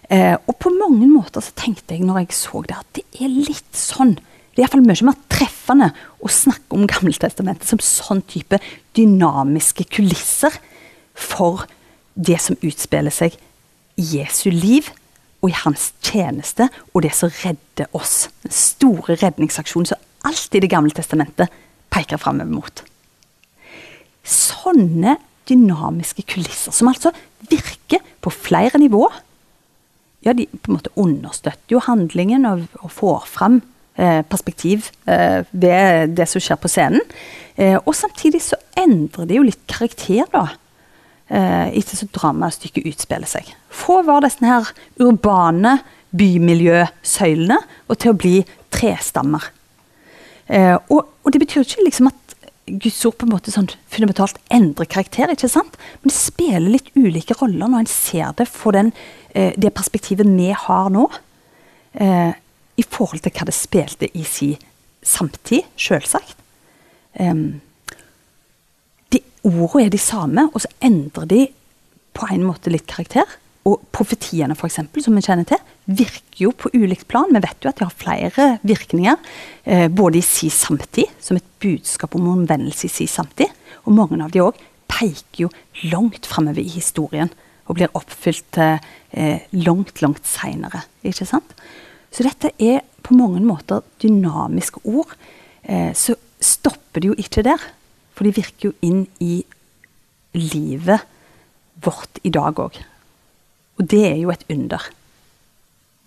Eh, og på mange måter så tenkte jeg når jeg så det, at det er litt sånn Det er iallfall mye mer treffende å snakke om Gammeltestamentet som sånn type dynamiske kulisser for det som utspiller seg i Jesu liv og i hans tjeneste, og det som redder oss. Den store redningsaksjonen som alltid Det gamle testamentet peker framover mot. Sånne dynamiske kulisser, som altså virker på flere nivåer. Ja, de på en måte understøtter jo handlingen og, og får fram eh, perspektiv eh, ved det som skjer på scenen. Eh, og samtidig så endrer det jo litt karakter, da. Eh, etter så dramastykket utspiller seg. Få var disse her urbane bymiljøsøylene og til å bli trestammer. Eh, og, og, det betyr ikke liksom at Guds ord på en måte sånn fundamentalt endrer karakter, ikke sant? men det spiller litt ulike roller når en ser det den, eh, det perspektivet vi har nå, eh, i forhold til hva det spilte i sin samtid, selvsagt. Um, de Ordene er de samme, og så endrer de på en måte litt karakter. Og profetiene, eksempel, som vi kjenner til, virker jo på ulikt plan. Vi vet jo at de har flere virkninger, eh, både i si samtid, som et budskap om omvendelse i si samtid, og mange av de òg peker jo langt framover i historien og blir oppfylt eh, langt, langt seinere. Ikke sant? Så dette er på mange måter dynamiske ord. Eh, så stopper det jo ikke der, for de virker jo inn i livet vårt i dag òg. Og det er jo et under.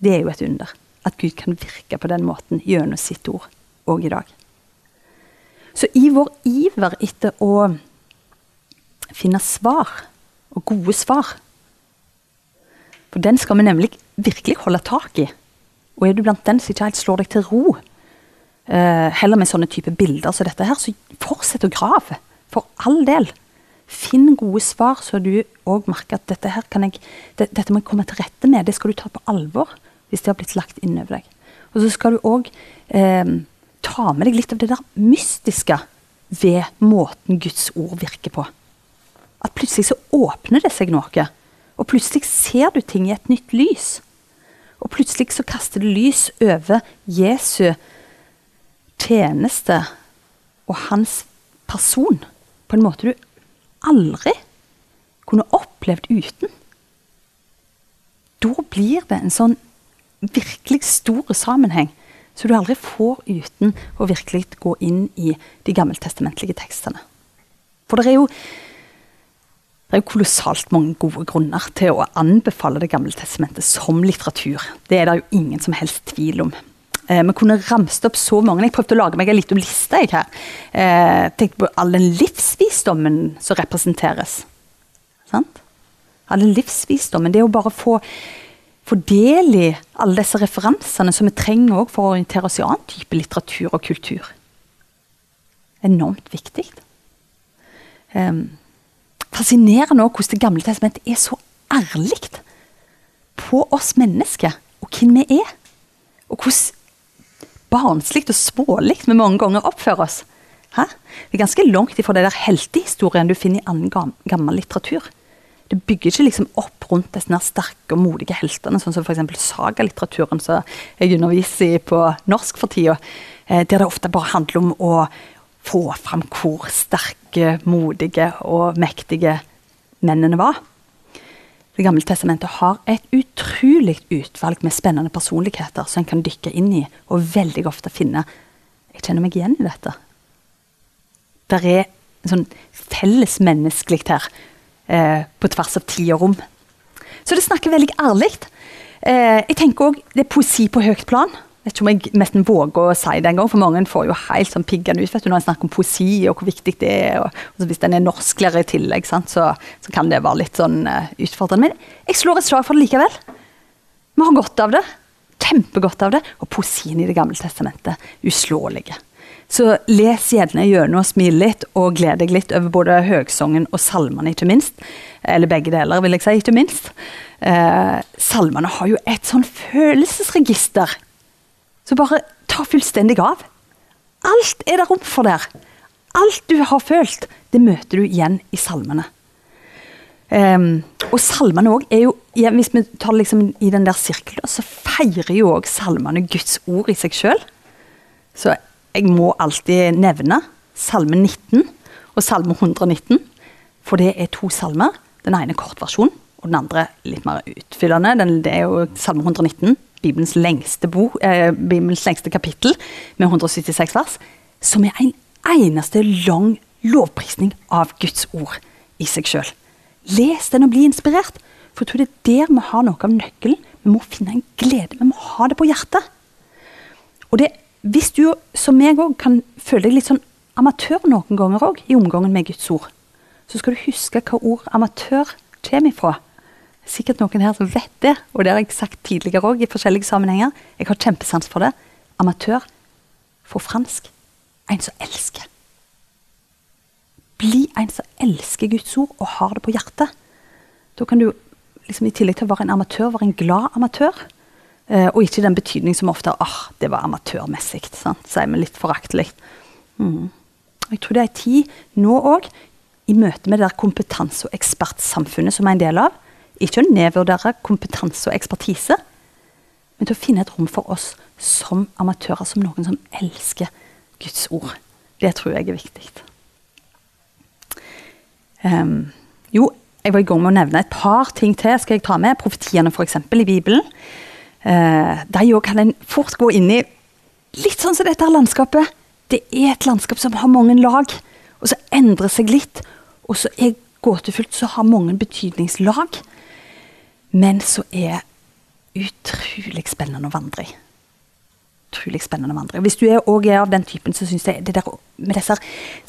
Det er jo et under. At Gud kan virke på den måten gjennom sitt ord òg i dag. Så i vår iver etter å finne svar, og gode svar For den skal vi nemlig virkelig holde tak i. Og er du blant den som ikke helt slår deg til ro, eh, heller med sånne type bilder som dette her, så fortsett å grave. For all del. Finn gode svar, så du òg merker at dette her kan jeg, det, dette må jeg komme til rette med. Det skal du ta på alvor hvis det har blitt lagt inn over deg. Og så skal du òg eh, ta med deg litt av det der mystiske ved måten Guds ord virker på. At plutselig så åpner det seg noe. Og plutselig ser du ting i et nytt lys. Og plutselig så kaster det lys over Jesu tjeneste og hans person på en måte du aldri kunne opplevd uten. Da blir det en sånn virkelig stor sammenheng som du aldri får uten å virkelig gå inn i de gammeltestamentlige tekstene. For det er jo det er jo kolossalt mange gode grunner til å anbefale Det gamle testamentet som litteratur. Det er det jo ingen som helst tvil om. Eh, vi kunne ramst opp så mange. Jeg prøvde å lage meg en liten liste. jeg her. Eh, tenkte på all den livsvisdommen som representeres. Sant? All den livsvisdommen. Det å bare få, få del i alle disse referansene som vi trenger for å orientere oss i annen type litteratur og kultur. Enormt viktig. Um, fascinerende også hvordan Det gamle testamentet er så ærlig på oss mennesker og hvem vi er. Og hvordan barnslig og smålig vi mange ganger oppfører oss. Hæ? Det er ganske langt ifra det der heltehistorien du finner i annen gammel litteratur. Det bygger ikke liksom opp rundt disse sterke og modige heltene, sånn som f.eks. sagalitteraturen som jeg underviser i på norsk for tida, eh, der det ofte bare handler om å få fram hvor sterke, modige og mektige mennene var. Det gamle testamentet har et utrolig utvalg med spennende personligheter som en kan dykke inn i, og veldig ofte finne Jeg kjenner meg igjen i dette. Det er sånn felles menneskelig her, eh, på tvers av tid og rom. Så det snakker veldig ærlig. Eh, jeg tenker òg det er poesi på høyt plan vet ikke om jeg nesten våger å si det engang, for mange får jo helt sånn piggende ut vet du, når en snakker om poesi og hvor viktig det er. og, og Hvis den er norsklærer i tillegg, sant, så, så, kan det være litt sånn uh, utfordrende. Men jeg slår et slag for det likevel. Vi har godt av det. Kjempegodt av det. Og poesien i Det gamle testamentet uslåelige. Så les gjerne gjennom og smil litt, og gled deg litt over både høgsongen og salmene, ikke minst. Eller begge deler, vil jeg si, ikke minst. Eh, salmene har jo et sånn følelsesregister så bare ta fullstendig av. Alt er det rom for der. Alt du har følt, det møter du igjen i salmene. Um, og salmene òg er jo ja, Hvis vi tar liksom i den der sirkelen, så feirer jo òg salmene Guds ord i seg sjøl. Så jeg må alltid nevne salme 19 og salme 119. For det er to salmer. Den ene kortversjonen, og den andre litt mer utfyllende. Den, det er jo salme 119, Bibelens lengste, bo, eh, Bibelens lengste kapittel, med 176 vers. Som er en eneste lang lovprisning av Guds ord i seg sjøl. Les den og bli inspirert. For jeg tror det er der vi har noe av nøkkelen. Vi må finne en glede. Vi må ha det på hjertet. Og det, hvis du som meg òg kan føle deg litt sånn amatør noen ganger òg, i omgangen med Guds ord, så skal du huske hva ord amatør kommer ifra. Sikkert noen her som vet det, og det har jeg sagt tidligere òg i forskjellige sammenhenger. Jeg har kjempesans for det. Amatør for fransk en som elsker. Bli en som elsker Guds ord og har det på hjertet. Da kan du liksom, i tillegg til å være en amatør, være en glad amatør. Eh, og ikke den betydning som ofte ah, det var amatørmessig, sier vi litt foraktelig. Mm. Jeg tror det er tid nå òg, i møte med det der kompetanse- og ekspertsamfunnet som er en del av, ikke å nedvurdere kompetanse og ekspertise, men til å finne et rom for oss som amatører, som noen som elsker Guds ord. Det tror jeg er viktig. Um, jo, jeg var i gang med å nevne et par ting til. skal jeg ta med. Profetiene f.eks. i Bibelen. Uh, de kan en fort gå inn i litt sånn som dette landskapet. Det er et landskap som har mange lag, og som endrer seg litt. Og så er gåtefullt, så har mange betydningslag. Men så er utrolig spennende å vandre i utrolig spennende vandring. Hvis du er, er av den typen, så syns jeg det der med disse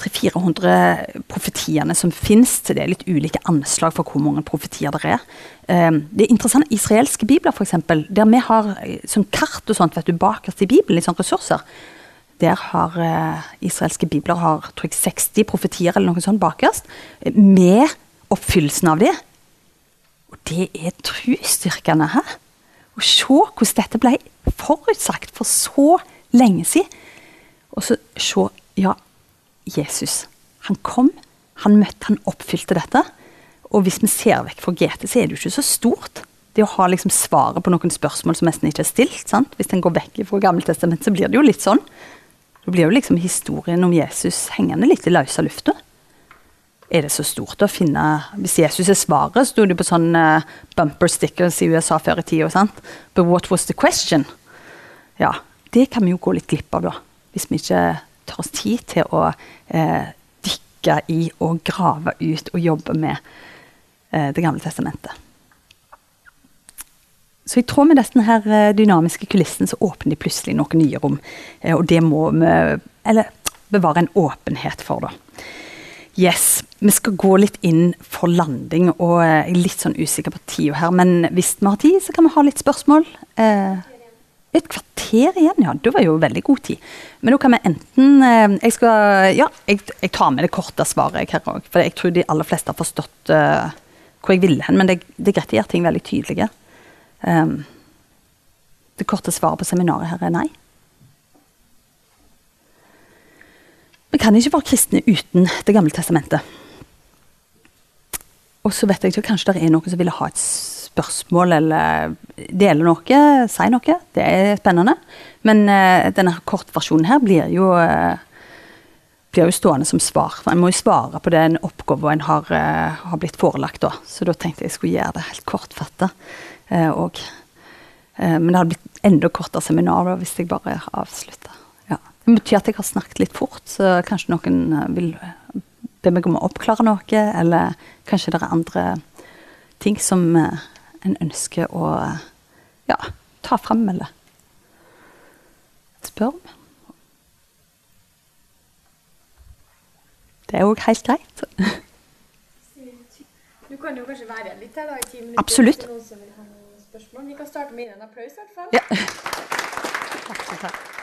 300-400 profetiene som fins, det er litt ulike anslag for hvor mange profetier det er. Um, det er interessant, Israelske bibler, f.eks., der vi har eh, sånn kart og sånt vet du, bakerst i Bibelen, litt sånn ressurser. Der har uh, israelske bibler har, tror jeg, 60 profetier eller noe sånt bakerst, med oppfyllelsen av det. Og det er trosstyrkende. her. Å se hvordan dette ble forutsagt for så lenge siden. Og så se Ja, Jesus. Han kom, han møtte, han oppfylte dette. Og hvis vi ser vekk fra GT, så er det jo ikke så stort. Det å ha liksom svaret på noen spørsmål som nesten ikke er stilt. sant? Hvis en går vekk fra Gammeltestamentet, så blir det jo litt sånn. Da blir jo liksom historien om Jesus hengende litt i løse lufta er det så stort å finne Hvis Jesus er svaret, sto det på sånn uh, bumper stickers i USA før i tida. But what was the question? Ja, det kan vi jo gå litt glipp av, da. Hvis vi ikke tar oss tid til å eh, dykke i og grave ut og jobbe med eh, Det gamle testamentet. Så i tråd med denne dynamiske kulissen så åpner de plutselig noen nye rom. Og det må vi eller, bevare en åpenhet for, da. Yes. Vi skal gå litt inn for landing, og jeg er litt sånn usikker på tida her. Men hvis vi har tid, så kan vi ha litt spørsmål. Eh, et kvarter igjen, ja. Det var jo veldig god tid. Men da kan vi enten eh, Jeg skal Ja, jeg, jeg, tar med det korte svaret her òg. For jeg tror de aller fleste har forstått eh, hvor jeg ville hen. Men det, det er greit å gjøre ting veldig tydelige. Um, det korte svaret på seminaret her er nei. Vi kan ikke være kristne uten Det gamle testamentet. Og så vet jeg ikke, Kanskje det er noen som ville ha et spørsmål eller dele noe, si noe. Det er spennende. Men uh, denne kortversjonen her blir jo, uh, blir jo stående som svar. For En må jo svare på den oppgaven en har, uh, har, blitt forelagt. da. Så da tenkte jeg jeg skulle gjøre det helt kortfatta. men det hadde blitt enda kortere seminar hvis jeg bare avslutta. Det betyr at jeg har snakket litt fort, så kanskje noen eh, vil be meg om å oppklare noe. Eller kanskje det er andre ting som eh, en ønsker å ja, ta fram eller spørre om. Det er òg helt greit. Du kan jo kanskje være litt her da, i ti minutter. Absolutt. Noen som vil ha noen spørsmål. Vi kan starte med en applaus, i hvert fall. Ja. Takk, takk.